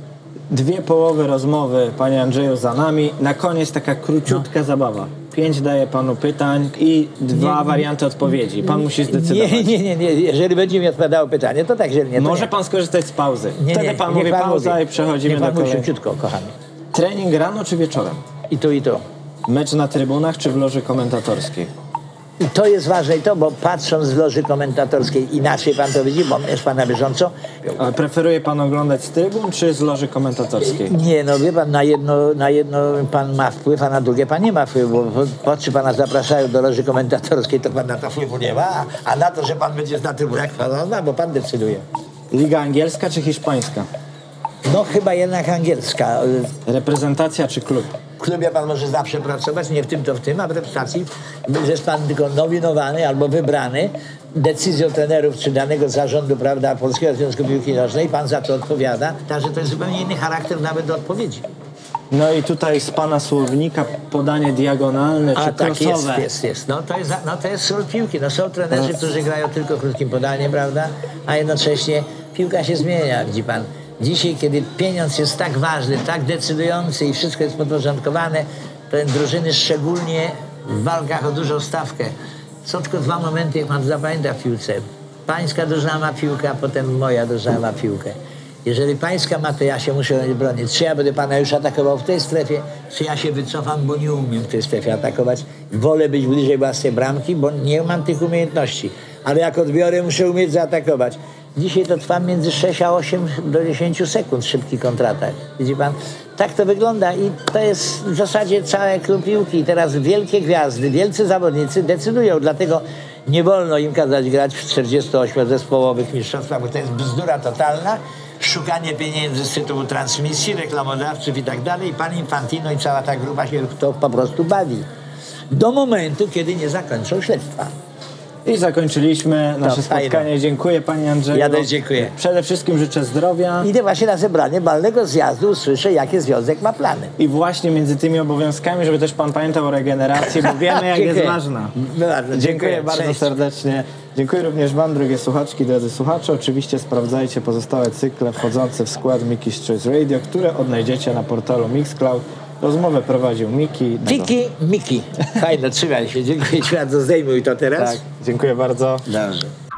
Dwie połowy rozmowy, panie Andrzeju, za nami. Na koniec taka króciutka zabawa. pięć daję panu pytań i dwa warianty odpowiedzi. Pan musi zdecydować.
Nie, nie, nie, nie. Jeżeli będzie mi odpowiadało pytanie, to tak, jeżeli nie, to
Może
nie.
pan skorzystać z pauzy.
Nie,
Wtedy
nie,
pan
niech
mówi pauza
mówi.
i przechodzimy
niech
do
pan mówi
kolejnego.
szybciutko, kochany.
Trening rano czy wieczorem?
I to, i to.
Mecz na trybunach czy w loży komentatorskiej?
I to jest ważne i to, bo patrząc w loży komentatorskiej, inaczej pan to widzi, bo jest pan na bieżąco.
Preferuje pan oglądać z trybun czy z loży komentatorskiej?
Nie, no wie pan, na jedno, na jedno pan ma wpływ, a na drugie pan nie ma wpływu, bo po, czy pana zapraszają do loży komentatorskiej, to pan na to wpływu nie ma, a na to, że pan będzie na trybunach, pan ma, bo pan decyduje.
Liga angielska czy hiszpańska?
No chyba jednak angielska.
Reprezentacja czy klub?
W klubie pan może zawsze pracować, nie w tym to w tym, a w reprezentacji jest pan tylko nowinowany albo wybrany decyzją trenerów czy danego zarządu prawda, Polskiego Związku Piłki Nożnej. Pan za to odpowiada. Także to jest zupełnie inny charakter nawet do odpowiedzi.
No i tutaj z pana słownika podanie diagonalne czy
A tak jest,
crossowe.
jest, jest. No to jest, no, to jest sól piłki. No, są trenerzy, którzy grają tylko krótkim podaniem, prawda? A jednocześnie piłka się zmienia, widzi pan. Dzisiaj, kiedy pieniądz jest tak ważny, tak decydujący i wszystko jest podporządkowane, to drużyny szczególnie w walkach o dużą stawkę. Są tylko dwa momenty, jak pan zapamięta w piłce. Pańska drużyna ma piłkę, a potem moja drużyna ma piłkę. Jeżeli pańska ma, to ja się muszę bronić. Czy ja będę pana już atakował w tej strefie, czy ja się wycofam, bo nie umiem w tej strefie atakować. Wolę być bliżej własnej bramki, bo nie mam tych umiejętności. Ale jak odbiorę, muszę umieć zaatakować. Dzisiaj to trwa między 6 a 8 do 10 sekund szybki kontratak. Widzi pan? Tak to wygląda i to jest w zasadzie całe klub teraz wielkie gwiazdy, wielcy zawodnicy decydują, dlatego nie wolno im kazać grać w 48-zespołowych mistrzostwach, bo to jest bzdura totalna. Szukanie pieniędzy z tytułu transmisji, reklamodawców i tak dalej. Pan Infantino i cała ta grupa się to po prostu bawi. Do momentu, kiedy nie zakończą śledztwa.
I zakończyliśmy nasze
fajne.
spotkanie. Dziękuję panie Andrzeju.
Ja też dziękuję.
Przede wszystkim życzę zdrowia.
Idę właśnie na zebranie balnego zjazdu, usłyszę, jakie związek ma plany.
I właśnie między tymi obowiązkami, żeby też pan pamiętał o regeneracji, bo wiemy jak jest
Dziękuję.
ważna.
Bardzo
Dziękuję bardzo
Cześć.
serdecznie. Dziękuję również Wam, drogie słuchaczki, drodzy słuchacze. Oczywiście sprawdzajcie pozostałe cykle wchodzące w skład Mickey's Choice Radio, które odnajdziecie na portalu Mixcloud. Rozmowę prowadził Miki.
Tiki, Miki. Fajne, trzymaj się. Dziękuję ci bardzo. Zdejmuj to teraz.
Tak, dziękuję bardzo.
Dobrze.